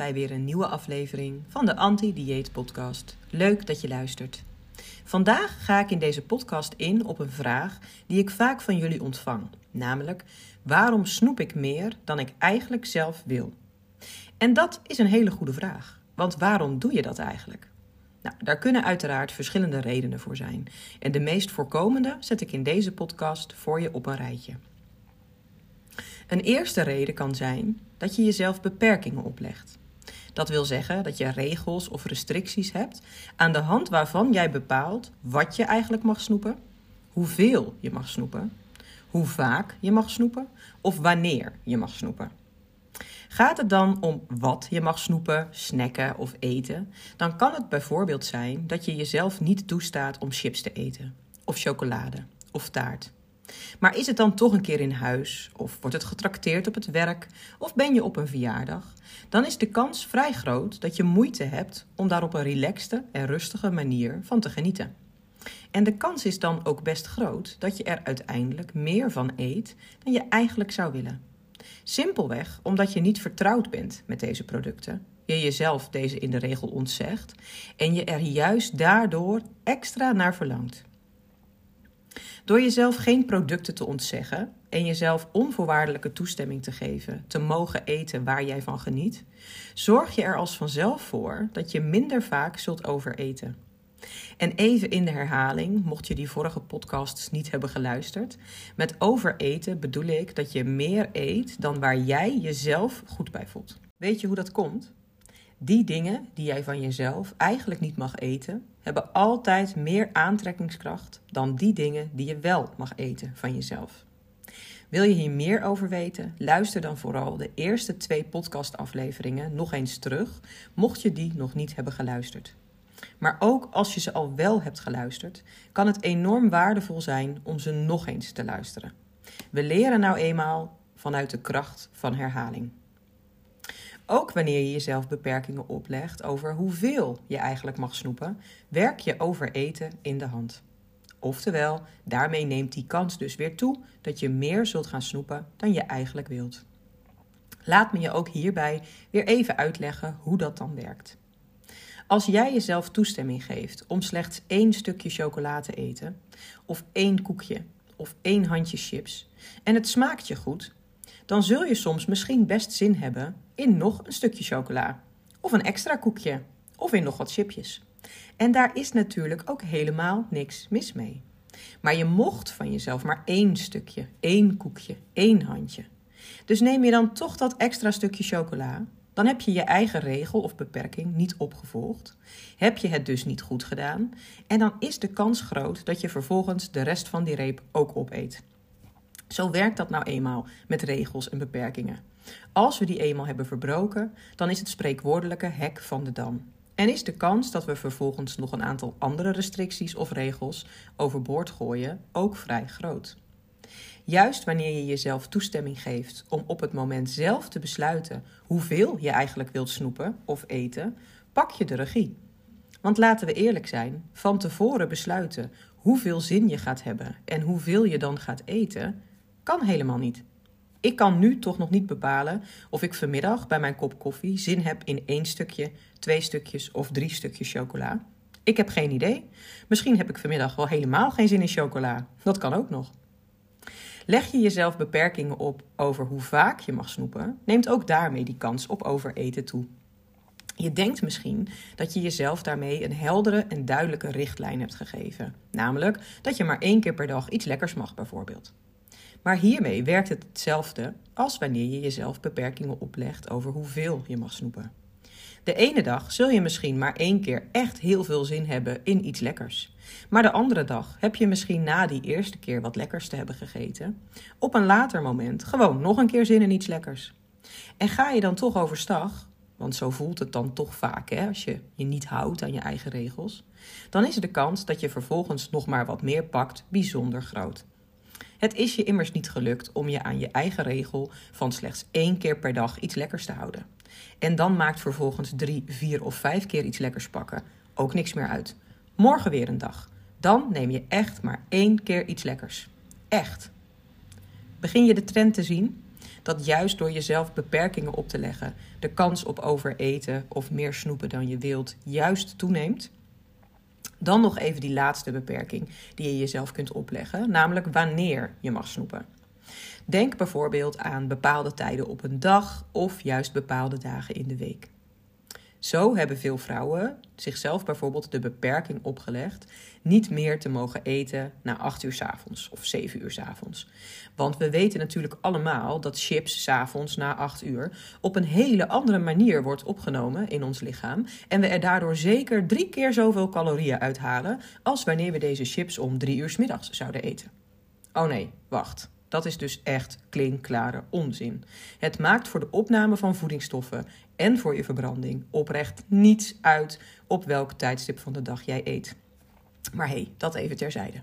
Bij weer een nieuwe aflevering van de Anti-Dieet Podcast. Leuk dat je luistert. Vandaag ga ik in deze podcast in op een vraag die ik vaak van jullie ontvang, namelijk waarom snoep ik meer dan ik eigenlijk zelf wil? En dat is een hele goede vraag, want waarom doe je dat eigenlijk? Nou, daar kunnen uiteraard verschillende redenen voor zijn. En de meest voorkomende zet ik in deze podcast voor je op een rijtje. Een eerste reden kan zijn dat je jezelf beperkingen oplegt. Dat wil zeggen dat je regels of restricties hebt aan de hand waarvan jij bepaalt wat je eigenlijk mag snoepen, hoeveel je mag snoepen, hoe vaak je mag snoepen of wanneer je mag snoepen. Gaat het dan om wat je mag snoepen, snacken of eten, dan kan het bijvoorbeeld zijn dat je jezelf niet toestaat om chips te eten, of chocolade, of taart. Maar is het dan toch een keer in huis, of wordt het getrakteerd op het werk, of ben je op een verjaardag? Dan is de kans vrij groot dat je moeite hebt om daar op een relaxte en rustige manier van te genieten. En de kans is dan ook best groot dat je er uiteindelijk meer van eet dan je eigenlijk zou willen. Simpelweg omdat je niet vertrouwd bent met deze producten, je jezelf deze in de regel ontzegt en je er juist daardoor extra naar verlangt. Door jezelf geen producten te ontzeggen en jezelf onvoorwaardelijke toestemming te geven te mogen eten waar jij van geniet, zorg je er als vanzelf voor dat je minder vaak zult overeten. En even in de herhaling, mocht je die vorige podcasts niet hebben geluisterd. Met overeten bedoel ik dat je meer eet dan waar jij jezelf goed bij voelt. Weet je hoe dat komt? Die dingen die jij van jezelf eigenlijk niet mag eten, hebben altijd meer aantrekkingskracht dan die dingen die je wel mag eten van jezelf. Wil je hier meer over weten? Luister dan vooral de eerste twee podcastafleveringen nog eens terug, mocht je die nog niet hebben geluisterd. Maar ook als je ze al wel hebt geluisterd, kan het enorm waardevol zijn om ze nog eens te luisteren. We leren nou eenmaal vanuit de kracht van herhaling. Ook wanneer je jezelf beperkingen oplegt over hoeveel je eigenlijk mag snoepen, werk je over eten in de hand. Oftewel, daarmee neemt die kans dus weer toe dat je meer zult gaan snoepen dan je eigenlijk wilt. Laat me je ook hierbij weer even uitleggen hoe dat dan werkt. Als jij jezelf toestemming geeft om slechts één stukje chocola te eten, of één koekje, of één handje chips, en het smaakt je goed, dan zul je soms misschien best zin hebben in nog een stukje chocola, of een extra koekje, of in nog wat chipjes. En daar is natuurlijk ook helemaal niks mis mee. Maar je mocht van jezelf maar één stukje, één koekje, één handje. Dus neem je dan toch dat extra stukje chocola, dan heb je je eigen regel of beperking niet opgevolgd. Heb je het dus niet goed gedaan en dan is de kans groot dat je vervolgens de rest van die reep ook opeet. Zo werkt dat nou eenmaal met regels en beperkingen. Als we die eenmaal hebben verbroken, dan is het spreekwoordelijke hek van de dam. En is de kans dat we vervolgens nog een aantal andere restricties of regels overboord gooien ook vrij groot. Juist wanneer je jezelf toestemming geeft om op het moment zelf te besluiten hoeveel je eigenlijk wilt snoepen of eten, pak je de regie. Want laten we eerlijk zijn, van tevoren besluiten hoeveel zin je gaat hebben en hoeveel je dan gaat eten, kan helemaal niet. Ik kan nu toch nog niet bepalen of ik vanmiddag bij mijn kop koffie zin heb in één stukje, twee stukjes of drie stukjes chocola. Ik heb geen idee. Misschien heb ik vanmiddag wel helemaal geen zin in chocola. Dat kan ook nog. Leg je jezelf beperkingen op over hoe vaak je mag snoepen, neemt ook daarmee die kans op overeten toe. Je denkt misschien dat je jezelf daarmee een heldere en duidelijke richtlijn hebt gegeven, namelijk dat je maar één keer per dag iets lekkers mag, bijvoorbeeld. Maar hiermee werkt het hetzelfde als wanneer je jezelf beperkingen oplegt over hoeveel je mag snoepen. De ene dag zul je misschien maar één keer echt heel veel zin hebben in iets lekkers. Maar de andere dag heb je misschien na die eerste keer wat lekkers te hebben gegeten, op een later moment gewoon nog een keer zin in iets lekkers. En ga je dan toch overstag, want zo voelt het dan toch vaak hè, als je je niet houdt aan je eigen regels, dan is de kans dat je vervolgens nog maar wat meer pakt bijzonder groot. Het is je immers niet gelukt om je aan je eigen regel van slechts één keer per dag iets lekkers te houden. En dan maakt vervolgens drie, vier of vijf keer iets lekkers pakken ook niks meer uit. Morgen weer een dag. Dan neem je echt maar één keer iets lekkers. Echt. Begin je de trend te zien? Dat juist door jezelf beperkingen op te leggen, de kans op overeten of meer snoepen dan je wilt juist toeneemt? Dan nog even die laatste beperking die je jezelf kunt opleggen, namelijk wanneer je mag snoepen. Denk bijvoorbeeld aan bepaalde tijden op een dag of juist bepaalde dagen in de week. Zo hebben veel vrouwen zichzelf bijvoorbeeld de beperking opgelegd niet meer te mogen eten na 8 uur s avonds of 7 uur s avonds. Want we weten natuurlijk allemaal dat chips s avonds na 8 uur op een hele andere manier wordt opgenomen in ons lichaam en we er daardoor zeker drie keer zoveel calorieën uithalen als wanneer we deze chips om 3 uur s middags zouden eten. Oh nee, wacht. Dat is dus echt klinkklare onzin. Het maakt voor de opname van voedingsstoffen en voor je verbranding oprecht niets uit op welk tijdstip van de dag jij eet. Maar hé, hey, dat even terzijde.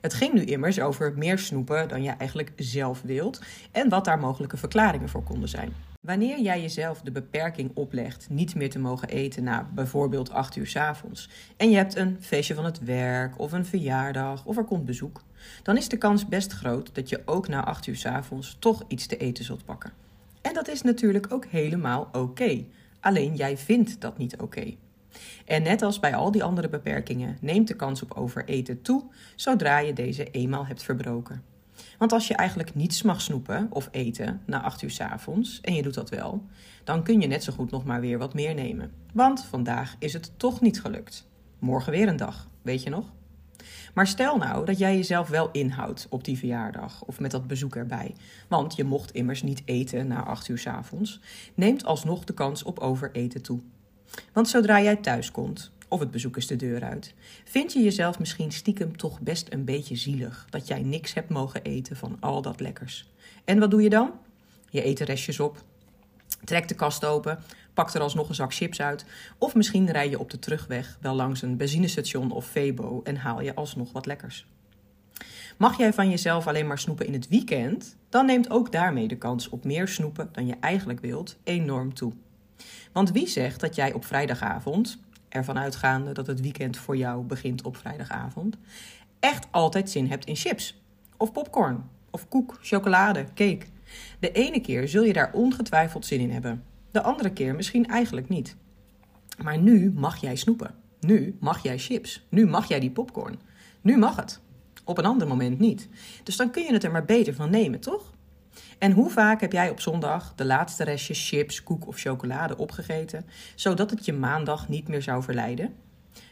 Het ging nu immers over meer snoepen dan je eigenlijk zelf wilt en wat daar mogelijke verklaringen voor konden zijn. Wanneer jij jezelf de beperking oplegt niet meer te mogen eten na bijvoorbeeld 8 uur s avonds en je hebt een feestje van het werk of een verjaardag of er komt bezoek, dan is de kans best groot dat je ook na 8 uur s avonds toch iets te eten zult pakken. En dat is natuurlijk ook helemaal oké. Alleen jij vindt dat niet oké. En net als bij al die andere beperkingen neemt de kans op overeten toe zodra je deze eenmaal hebt verbroken. Want als je eigenlijk niets mag snoepen of eten na 8 uur s avonds en je doet dat wel, dan kun je net zo goed nog maar weer wat meer nemen. Want vandaag is het toch niet gelukt. Morgen weer een dag, weet je nog? Maar stel nou dat jij jezelf wel inhoudt op die verjaardag of met dat bezoek erbij. Want je mocht immers niet eten na 8 uur s avonds. Neemt alsnog de kans op overeten toe. Want zodra jij thuis komt, of het bezoek is de deur uit, vind je jezelf misschien stiekem toch best een beetje zielig dat jij niks hebt mogen eten van al dat lekkers. En wat doe je dan? Je eet de restjes op, trekt de kast open, pakt er alsnog een zak chips uit. Of misschien rij je op de terugweg wel langs een benzinestation of Febo en haal je alsnog wat lekkers. Mag jij van jezelf alleen maar snoepen in het weekend, dan neemt ook daarmee de kans op meer snoepen dan je eigenlijk wilt enorm toe. Want wie zegt dat jij op vrijdagavond, ervan uitgaande dat het weekend voor jou begint op vrijdagavond, echt altijd zin hebt in chips? Of popcorn? Of koek, chocolade, cake? De ene keer zul je daar ongetwijfeld zin in hebben. De andere keer misschien eigenlijk niet. Maar nu mag jij snoepen. Nu mag jij chips. Nu mag jij die popcorn. Nu mag het. Op een ander moment niet. Dus dan kun je het er maar beter van nemen, toch? En hoe vaak heb jij op zondag de laatste restjes chips, koek of chocolade opgegeten, zodat het je maandag niet meer zou verleiden?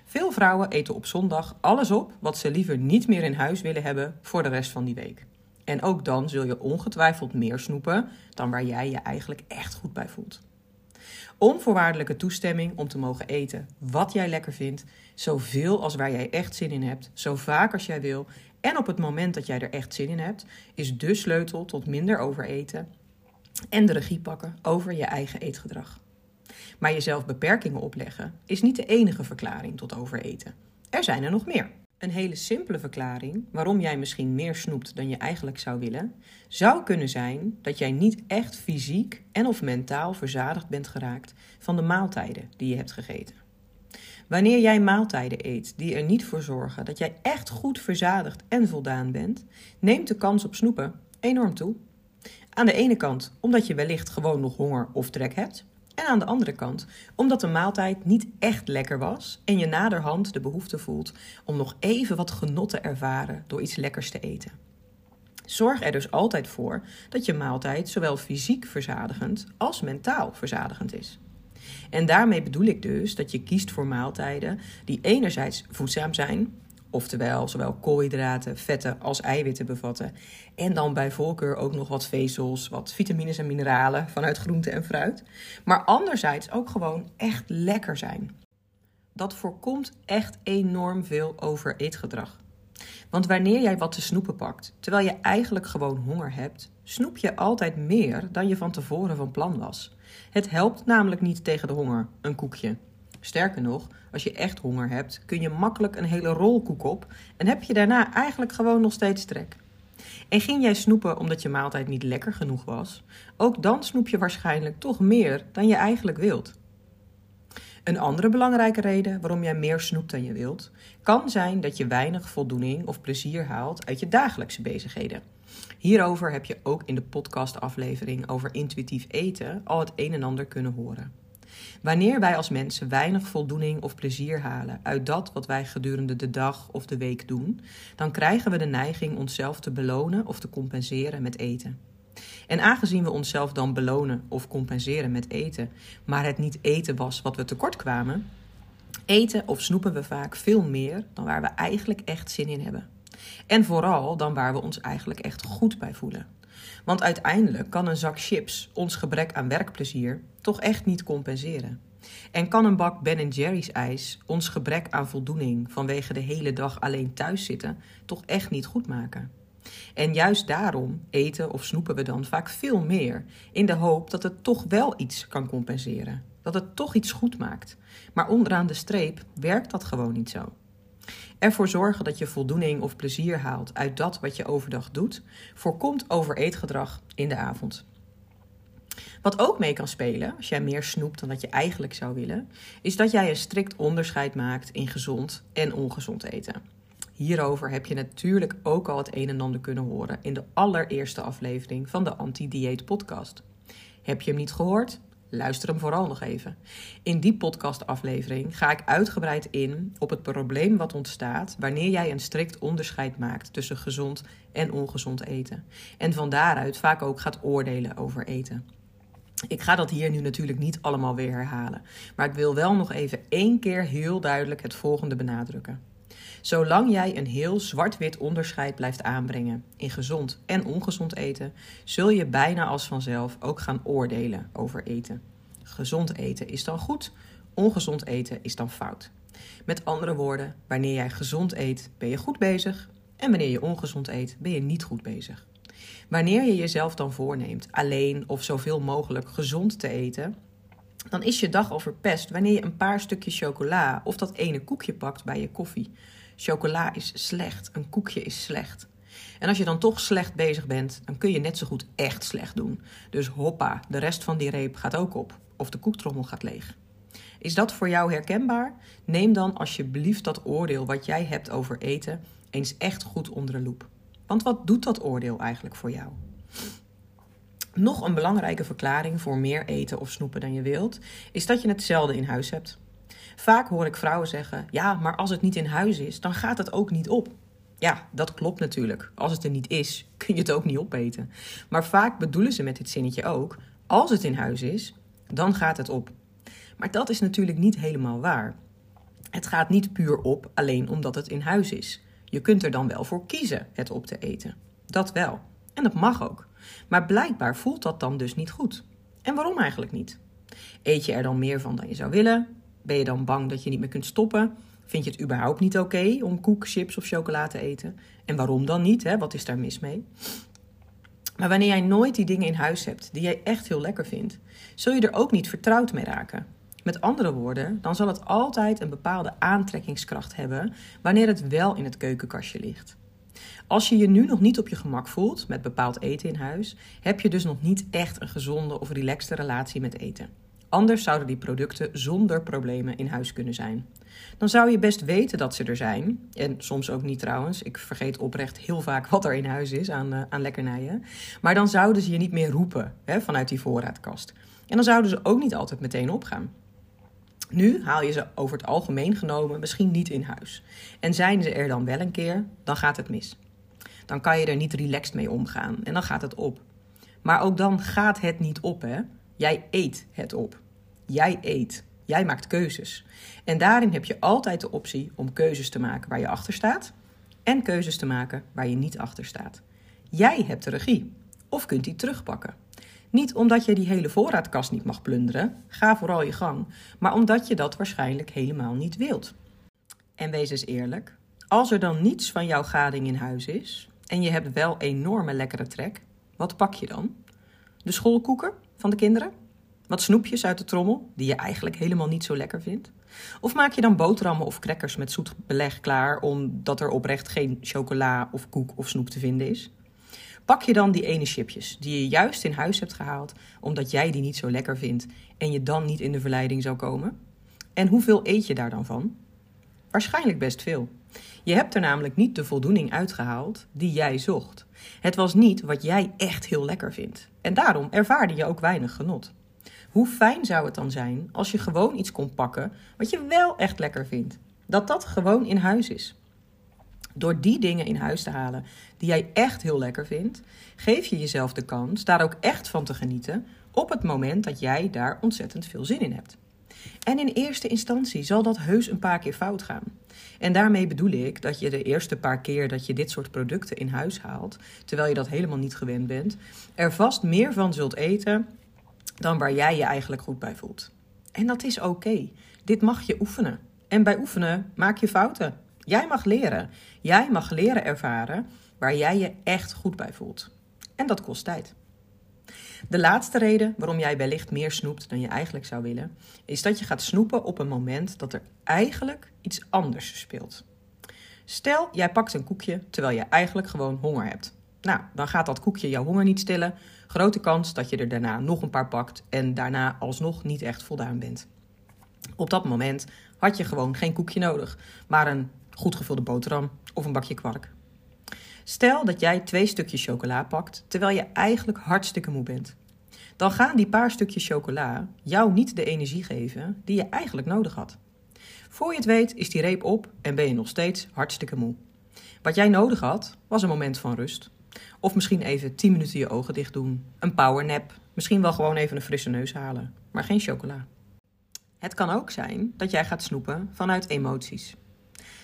Veel vrouwen eten op zondag alles op wat ze liever niet meer in huis willen hebben voor de rest van die week. En ook dan zul je ongetwijfeld meer snoepen dan waar jij je eigenlijk echt goed bij voelt. Onvoorwaardelijke toestemming om te mogen eten wat jij lekker vindt, zoveel als waar jij echt zin in hebt, zo vaak als jij wil en op het moment dat jij er echt zin in hebt, is de sleutel tot minder overeten en de regie pakken over je eigen eetgedrag. Maar jezelf beperkingen opleggen is niet de enige verklaring tot overeten. Er zijn er nog meer. Een hele simpele verklaring waarom jij misschien meer snoept dan je eigenlijk zou willen, zou kunnen zijn dat jij niet echt fysiek en of mentaal verzadigd bent geraakt van de maaltijden die je hebt gegeten. Wanneer jij maaltijden eet die er niet voor zorgen dat jij echt goed verzadigd en voldaan bent, neemt de kans op snoepen enorm toe. Aan de ene kant omdat je wellicht gewoon nog honger of trek hebt, en aan de andere kant, omdat de maaltijd niet echt lekker was en je naderhand de behoefte voelt om nog even wat genot te ervaren door iets lekkers te eten. Zorg er dus altijd voor dat je maaltijd zowel fysiek verzadigend als mentaal verzadigend is. En daarmee bedoel ik dus dat je kiest voor maaltijden die enerzijds voedzaam zijn, oftewel zowel koolhydraten, vetten als eiwitten bevatten. En dan bij voorkeur ook nog wat vezels, wat vitamines en mineralen vanuit groente en fruit. Maar anderzijds ook gewoon echt lekker zijn. Dat voorkomt echt enorm veel overeetgedrag. Want wanneer jij wat te snoepen pakt, terwijl je eigenlijk gewoon honger hebt, snoep je altijd meer dan je van tevoren van plan was. Het helpt namelijk niet tegen de honger, een koekje. Sterker nog, als je echt honger hebt, kun je makkelijk een hele rol koek op en heb je daarna eigenlijk gewoon nog steeds trek. En ging jij snoepen omdat je maaltijd niet lekker genoeg was, ook dan snoep je waarschijnlijk toch meer dan je eigenlijk wilt. Een andere belangrijke reden waarom jij meer snoept dan je wilt, kan zijn dat je weinig voldoening of plezier haalt uit je dagelijkse bezigheden. Hierover heb je ook in de podcastaflevering over intuïtief eten al het een en ander kunnen horen. Wanneer wij als mensen weinig voldoening of plezier halen uit dat wat wij gedurende de dag of de week doen, dan krijgen we de neiging onszelf te belonen of te compenseren met eten. En aangezien we onszelf dan belonen of compenseren met eten, maar het niet eten was wat we tekort kwamen, eten of snoepen we vaak veel meer dan waar we eigenlijk echt zin in hebben. En vooral dan waar we ons eigenlijk echt goed bij voelen. Want uiteindelijk kan een zak chips ons gebrek aan werkplezier toch echt niet compenseren. En kan een bak Ben Jerry's ijs ons gebrek aan voldoening vanwege de hele dag alleen thuis zitten toch echt niet goed maken. En juist daarom eten of snoepen we dan vaak veel meer, in de hoop dat het toch wel iets kan compenseren. Dat het toch iets goed maakt. Maar onderaan de streep werkt dat gewoon niet zo. Ervoor zorgen dat je voldoening of plezier haalt uit dat wat je overdag doet, voorkomt overeetgedrag in de avond. Wat ook mee kan spelen, als jij meer snoept dan dat je eigenlijk zou willen, is dat jij een strikt onderscheid maakt in gezond en ongezond eten. Hierover heb je natuurlijk ook al het een en ander kunnen horen in de allereerste aflevering van de Anti-Dieet Podcast. Heb je hem niet gehoord? Luister hem vooral nog even. In die podcastaflevering ga ik uitgebreid in op het probleem wat ontstaat wanneer jij een strikt onderscheid maakt tussen gezond en ongezond eten. En van daaruit vaak ook gaat oordelen over eten. Ik ga dat hier nu natuurlijk niet allemaal weer herhalen, maar ik wil wel nog even één keer heel duidelijk het volgende benadrukken. Zolang jij een heel zwart-wit onderscheid blijft aanbrengen in gezond en ongezond eten, zul je bijna als vanzelf ook gaan oordelen over eten. Gezond eten is dan goed, ongezond eten is dan fout. Met andere woorden, wanneer jij gezond eet, ben je goed bezig en wanneer je ongezond eet, ben je niet goed bezig. Wanneer je jezelf dan voorneemt alleen of zoveel mogelijk gezond te eten, dan is je dag al wanneer je een paar stukjes chocola of dat ene koekje pakt bij je koffie. Chocola is slecht, een koekje is slecht. En als je dan toch slecht bezig bent, dan kun je net zo goed echt slecht doen. Dus hoppa, de rest van die reep gaat ook op. Of de koektrommel gaat leeg. Is dat voor jou herkenbaar? Neem dan alsjeblieft dat oordeel wat jij hebt over eten eens echt goed onder de loep. Want wat doet dat oordeel eigenlijk voor jou? Nog een belangrijke verklaring voor meer eten of snoepen dan je wilt, is dat je het zelden in huis hebt. Vaak hoor ik vrouwen zeggen: Ja, maar als het niet in huis is, dan gaat het ook niet op. Ja, dat klopt natuurlijk. Als het er niet is, kun je het ook niet opeten. Maar vaak bedoelen ze met dit zinnetje ook: Als het in huis is, dan gaat het op. Maar dat is natuurlijk niet helemaal waar. Het gaat niet puur op alleen omdat het in huis is. Je kunt er dan wel voor kiezen het op te eten. Dat wel. En dat mag ook. Maar blijkbaar voelt dat dan dus niet goed. En waarom eigenlijk niet? Eet je er dan meer van dan je zou willen? Ben je dan bang dat je niet meer kunt stoppen? Vind je het überhaupt niet oké om koek, chips of chocola te eten? En waarom dan niet? Hè? Wat is daar mis mee? Maar wanneer jij nooit die dingen in huis hebt die jij echt heel lekker vindt, zul je er ook niet vertrouwd mee raken. Met andere woorden, dan zal het altijd een bepaalde aantrekkingskracht hebben wanneer het wel in het keukenkastje ligt. Als je je nu nog niet op je gemak voelt met bepaald eten in huis, heb je dus nog niet echt een gezonde of relaxte relatie met eten. Anders zouden die producten zonder problemen in huis kunnen zijn. Dan zou je best weten dat ze er zijn. En soms ook niet trouwens. Ik vergeet oprecht heel vaak wat er in huis is aan, uh, aan lekkernijen. Maar dan zouden ze je niet meer roepen hè, vanuit die voorraadkast. En dan zouden ze ook niet altijd meteen opgaan. Nu haal je ze over het algemeen genomen misschien niet in huis. En zijn ze er dan wel een keer, dan gaat het mis. Dan kan je er niet relaxed mee omgaan en dan gaat het op. Maar ook dan gaat het niet op, hè? Jij eet het op. Jij eet. Jij maakt keuzes. En daarin heb je altijd de optie om keuzes te maken waar je achter staat en keuzes te maken waar je niet achter staat. Jij hebt de regie of kunt die terugpakken. Niet omdat je die hele voorraadkast niet mag plunderen, ga vooral je gang, maar omdat je dat waarschijnlijk helemaal niet wilt. En wees eens eerlijk, als er dan niets van jouw gading in huis is en je hebt wel enorme lekkere trek, Wat pak je dan? De schoolkoeken van de kinderen? Wat snoepjes uit de trommel, die je eigenlijk helemaal niet zo lekker vindt? Of maak je dan boterhammen of crackers met zoet beleg klaar omdat er oprecht geen chocola of koek of snoep te vinden is? Pak je dan die ene chipjes die je juist in huis hebt gehaald omdat jij die niet zo lekker vindt en je dan niet in de verleiding zou komen? En hoeveel eet je daar dan van? Waarschijnlijk best veel. Je hebt er namelijk niet de voldoening uitgehaald die jij zocht. Het was niet wat jij echt heel lekker vindt. En daarom ervaarde je ook weinig genot. Hoe fijn zou het dan zijn als je gewoon iets kon pakken wat je wel echt lekker vindt? Dat dat gewoon in huis is. Door die dingen in huis te halen die jij echt heel lekker vindt, geef je jezelf de kans daar ook echt van te genieten op het moment dat jij daar ontzettend veel zin in hebt. En in eerste instantie zal dat heus een paar keer fout gaan. En daarmee bedoel ik dat je de eerste paar keer dat je dit soort producten in huis haalt, terwijl je dat helemaal niet gewend bent, er vast meer van zult eten dan waar jij je eigenlijk goed bij voelt. En dat is oké. Dit mag je oefenen. En bij oefenen maak je fouten. Jij mag leren. Jij mag leren ervaren waar jij je echt goed bij voelt. En dat kost tijd. De laatste reden waarom jij wellicht meer snoept dan je eigenlijk zou willen, is dat je gaat snoepen op een moment dat er eigenlijk iets anders speelt. Stel, jij pakt een koekje terwijl je eigenlijk gewoon honger hebt. Nou, dan gaat dat koekje jouw honger niet stillen. Grote kans dat je er daarna nog een paar pakt en daarna alsnog niet echt voldaan bent. Op dat moment had je gewoon geen koekje nodig, maar een goed gevulde boterham of een bakje kwark. Stel dat jij twee stukjes chocola pakt terwijl je eigenlijk hartstikke moe bent. Dan gaan die paar stukjes chocola jou niet de energie geven die je eigenlijk nodig had. Voor je het weet is die reep op en ben je nog steeds hartstikke moe. Wat jij nodig had was een moment van rust. Of misschien even 10 minuten je ogen dicht doen. Een powernap. Misschien wel gewoon even een frisse neus halen. Maar geen chocola. Het kan ook zijn dat jij gaat snoepen vanuit emoties.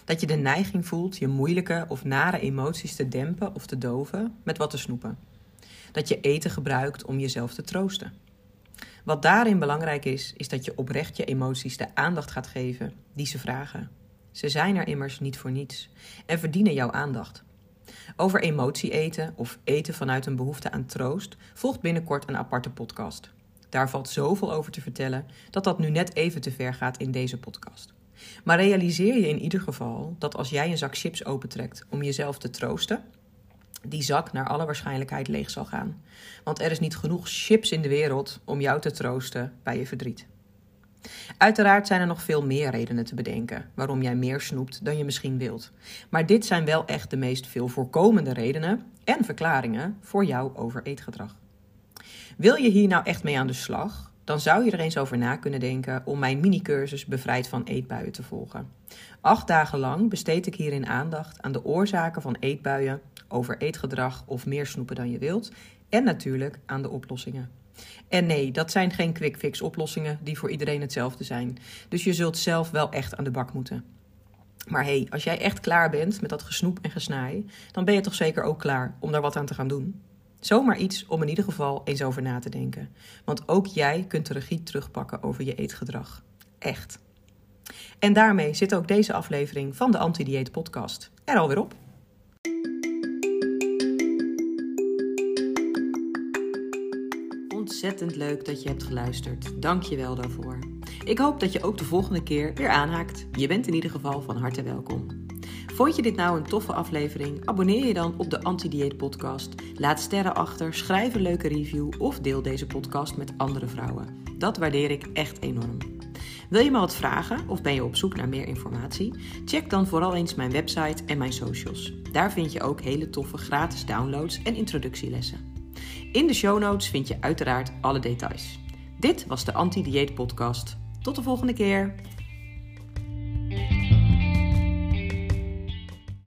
Dat je de neiging voelt je moeilijke of nare emoties te dempen of te doven met wat te snoepen. Dat je eten gebruikt om jezelf te troosten. Wat daarin belangrijk is, is dat je oprecht je emoties de aandacht gaat geven die ze vragen. Ze zijn er immers niet voor niets en verdienen jouw aandacht. Over emotie eten of eten vanuit een behoefte aan troost volgt binnenkort een aparte podcast. Daar valt zoveel over te vertellen dat dat nu net even te ver gaat in deze podcast. Maar realiseer je in ieder geval dat als jij een zak chips opentrekt om jezelf te troosten, die zak naar alle waarschijnlijkheid leeg zal gaan. Want er is niet genoeg chips in de wereld om jou te troosten bij je verdriet. Uiteraard zijn er nog veel meer redenen te bedenken waarom jij meer snoept dan je misschien wilt. Maar dit zijn wel echt de meest veel voorkomende redenen en verklaringen voor jouw overeetgedrag. Wil je hier nou echt mee aan de slag? Dan zou je er eens over na kunnen denken om mijn mini-cursus Bevrijd van eetbuien te volgen. Acht dagen lang besteed ik hierin aandacht aan de oorzaken van eetbuien, over eetgedrag of meer snoepen dan je wilt en natuurlijk aan de oplossingen. En nee, dat zijn geen quick fix oplossingen die voor iedereen hetzelfde zijn. Dus je zult zelf wel echt aan de bak moeten. Maar hey, als jij echt klaar bent met dat gesnoep en gesnaai, dan ben je toch zeker ook klaar om daar wat aan te gaan doen. Zomaar iets om in ieder geval eens over na te denken. Want ook jij kunt de regie terugpakken over je eetgedrag. Echt. En daarmee zit ook deze aflevering van de Anti-Dieet Podcast er alweer op. Ontzettend leuk dat je hebt geluisterd. Dank je wel daarvoor. Ik hoop dat je ook de volgende keer weer aanhaakt. Je bent in ieder geval van harte welkom. Vond je dit nou een toffe aflevering? Abonneer je dan op de Anti-Dieet Podcast. Laat sterren achter, schrijf een leuke review of deel deze podcast met andere vrouwen. Dat waardeer ik echt enorm. Wil je me wat vragen of ben je op zoek naar meer informatie? Check dan vooral eens mijn website en mijn socials. Daar vind je ook hele toffe gratis downloads en introductielessen. In de show notes vind je uiteraard alle details. Dit was de Anti-Dieet Podcast. Tot de volgende keer.